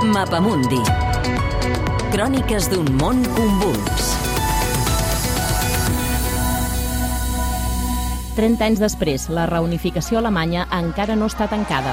Mapamundi. Cròniques d'un món convuls. 30 anys després, la reunificació alemanya encara no està tancada.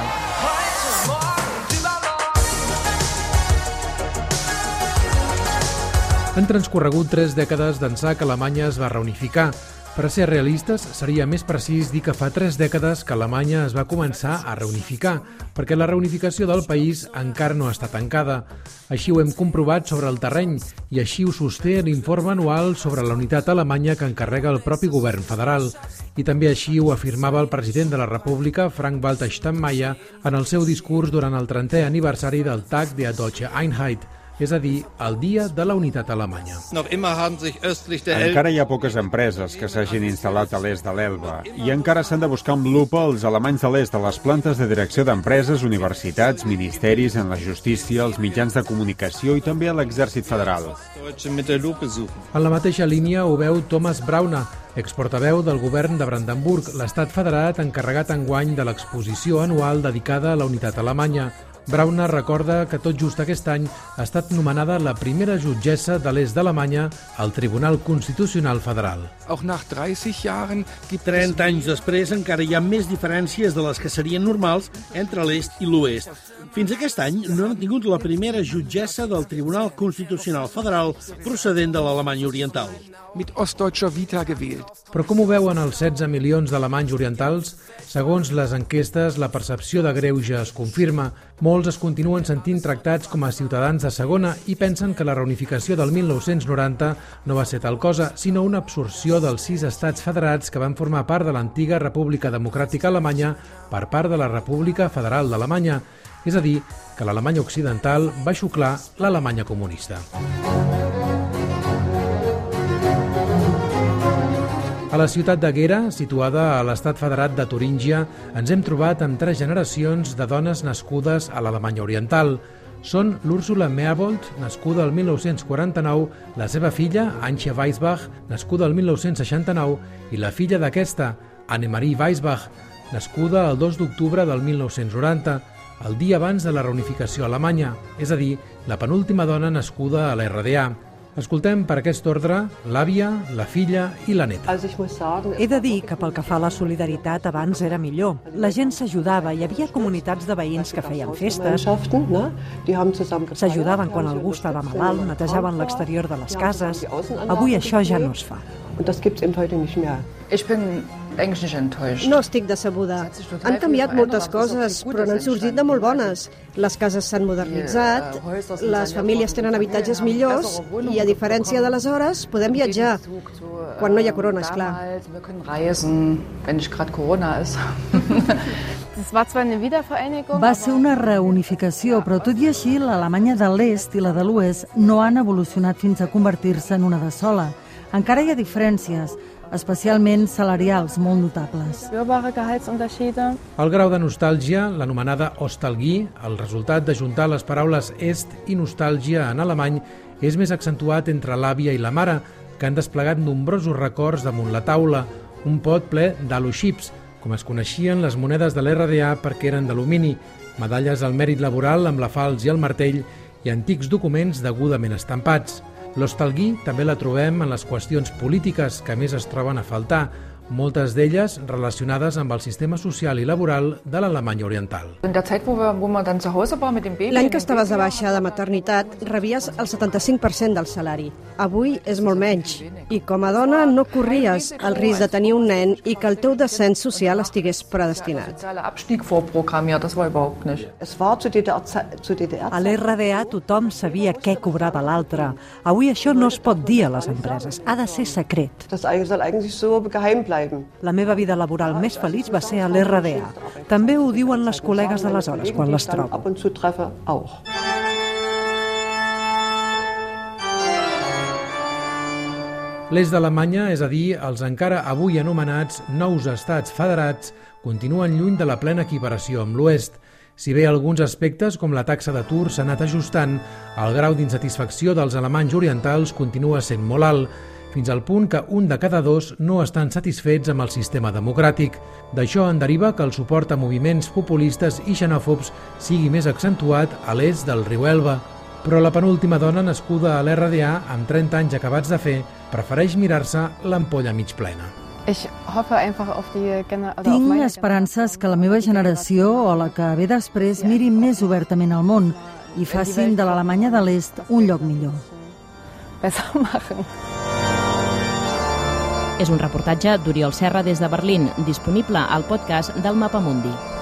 Han transcorregut tres dècades d'ençà que Alemanya es va reunificar. Per ser realistes, seria més precís dir que fa tres dècades que Alemanya es va començar a reunificar, perquè la reunificació del país encara no està tancada. Així ho hem comprovat sobre el terreny i així ho sosté l'informe anual sobre la unitat alemanya que encarrega el propi govern federal. I també així ho afirmava el president de la República, Frank-Walter Steinmeier, en el seu discurs durant el 30è aniversari del Tag der Deutsche Einheit, és a dir, el Dia de la Unitat Alemanya. Encara hi ha poques empreses que s'hagin instal·lat a l'est de l'Elba i encara s'han de buscar amb lupa els alemanys de l'est de les plantes de direcció d'empreses, universitats, ministeris, en la justícia, els mitjans de comunicació i també a l'exèrcit federal. En la mateixa línia ho veu Thomas Brauna, exportaveu del govern de Brandenburg, l'estat federat encarregat enguany de l'exposició anual dedicada a la unitat alemanya. Brauna recorda que tot just aquest any ha estat nomenada la primera jutgessa de l'est d'Alemanya al Tribunal Constitucional Federal. Auch nach 30 Jahren gibt 30 anys després encara hi ha més diferències de les que serien normals entre l'est i l'oest. Fins aquest any no han tingut la primera jutgessa del Tribunal Constitucional Federal procedent de l'Alemanya Oriental. mit ostdeutscher Vita gewählt. Però com ho veuen els 16 milions d'alemanys orientals? Segons les enquestes, la percepció de greuge es confirma. Molts es continuen sentint tractats com a ciutadans de segona i pensen que la reunificació del 1990 no va ser tal cosa, sinó una absorció dels sis estats federats que van formar part de l'antiga República Democràtica Alemanya per part de la República Federal d'Alemanya, és a dir, que l'Alemanya Occidental va xuclar l'Alemanya comunista. La ciutat de Gera, situada a l'estat federat de Turíngia, ens hem trobat amb tres generacions de dones nascudes a l'Alemanya Oriental. Són l'Úrsula Meerbold, nascuda el 1949, la seva filla, Antje Weisbach, nascuda el 1969, i la filla d'aquesta, Annemarie Weisbach, nascuda el 2 d'octubre del 1990, el dia abans de la reunificació alemanya, és a dir, la penúltima dona nascuda a la RDA. Escoltem per aquest ordre l'àvia, la filla i la neta. He de dir que pel que fa a la solidaritat abans era millor. La gent s'ajudava, hi havia comunitats de veïns que feien festes, s'ajudaven quan algú estava malalt, netejaven l'exterior de les cases. Avui això ja no es fa. Ich bin eigentlich nicht enttäuscht. No estic decebuda. Han canviat moltes coses, però n'han sorgit de molt bones. Les cases s'han modernitzat, les famílies tenen habitatges millors i, a diferència d'aleshores, podem viatjar. Quan no hi ha corona, és clar. Wir können reisen, wenn nicht gerade Corona ist. Es war zwar eine Wiedervereinigung, Va ser una reunificació, però tot i així l'Alemanya de l'Est i la de l'Oest no han evolucionat fins a convertir-se en una de sola. Encara hi ha diferències, especialment salarials molt notables. El grau de nostàlgia, l'anomenada Ostalgie, el resultat d'ajuntar les paraules est i nostàlgia en alemany, és més accentuat entre l'àvia i la mare, que han desplegat nombrosos records damunt la taula, un pot ple d'aluxips, com es coneixien les monedes de l'RDA perquè eren d'alumini, medalles al mèrit laboral amb la falç i el martell i antics documents degudament estampats. L'ostalguí també la trobem en les qüestions polítiques que més es troben a faltar, moltes d'elles relacionades amb el sistema social i laboral de l'Alemanya Oriental. L'any que estaves de baixa de maternitat rebies el 75% del salari. Avui és molt menys. I com a dona no corries el risc de tenir un nen i que el teu descens social estigués predestinat. sozialer Abstieg vorprogrammiert, das war überhaupt nicht. A l'RDA tothom sabia què cobrava l'altre. Avui això no es pot dir a les empreses, ha de ser secret. Das soll eigentlich so geheim bleiben. La meva vida laboral més feliç va ser a l'RDA. També ho diuen les col·legues d'aleshores quan les trobo. L'est d'Alemanya, és a dir, els encara avui anomenats nous estats federats, continuen lluny de la plena equiparació amb l'oest. Si bé alguns aspectes, com la taxa d'atur, s'ha anat ajustant, el grau d'insatisfacció dels alemanys orientals continua sent molt alt. Fins al punt que un de cada dos no estan satisfets amb el sistema democràtic. D'això en deriva que el suport a moviments populistes i xenòfobs sigui més accentuat a l'est del riu Elba. Però la penúltima dona nascuda a l'RDA, amb 30 anys acabats de fer, prefereix mirar-se l'ampolla mig plena. Tinc esperances que la meva generació o la que ve després miri més obertament al món i facin de l'Alemanya de l'Est un lloc millor. És un reportatge d'Oriol Serra des de Berlín, disponible al podcast del Mapamundi.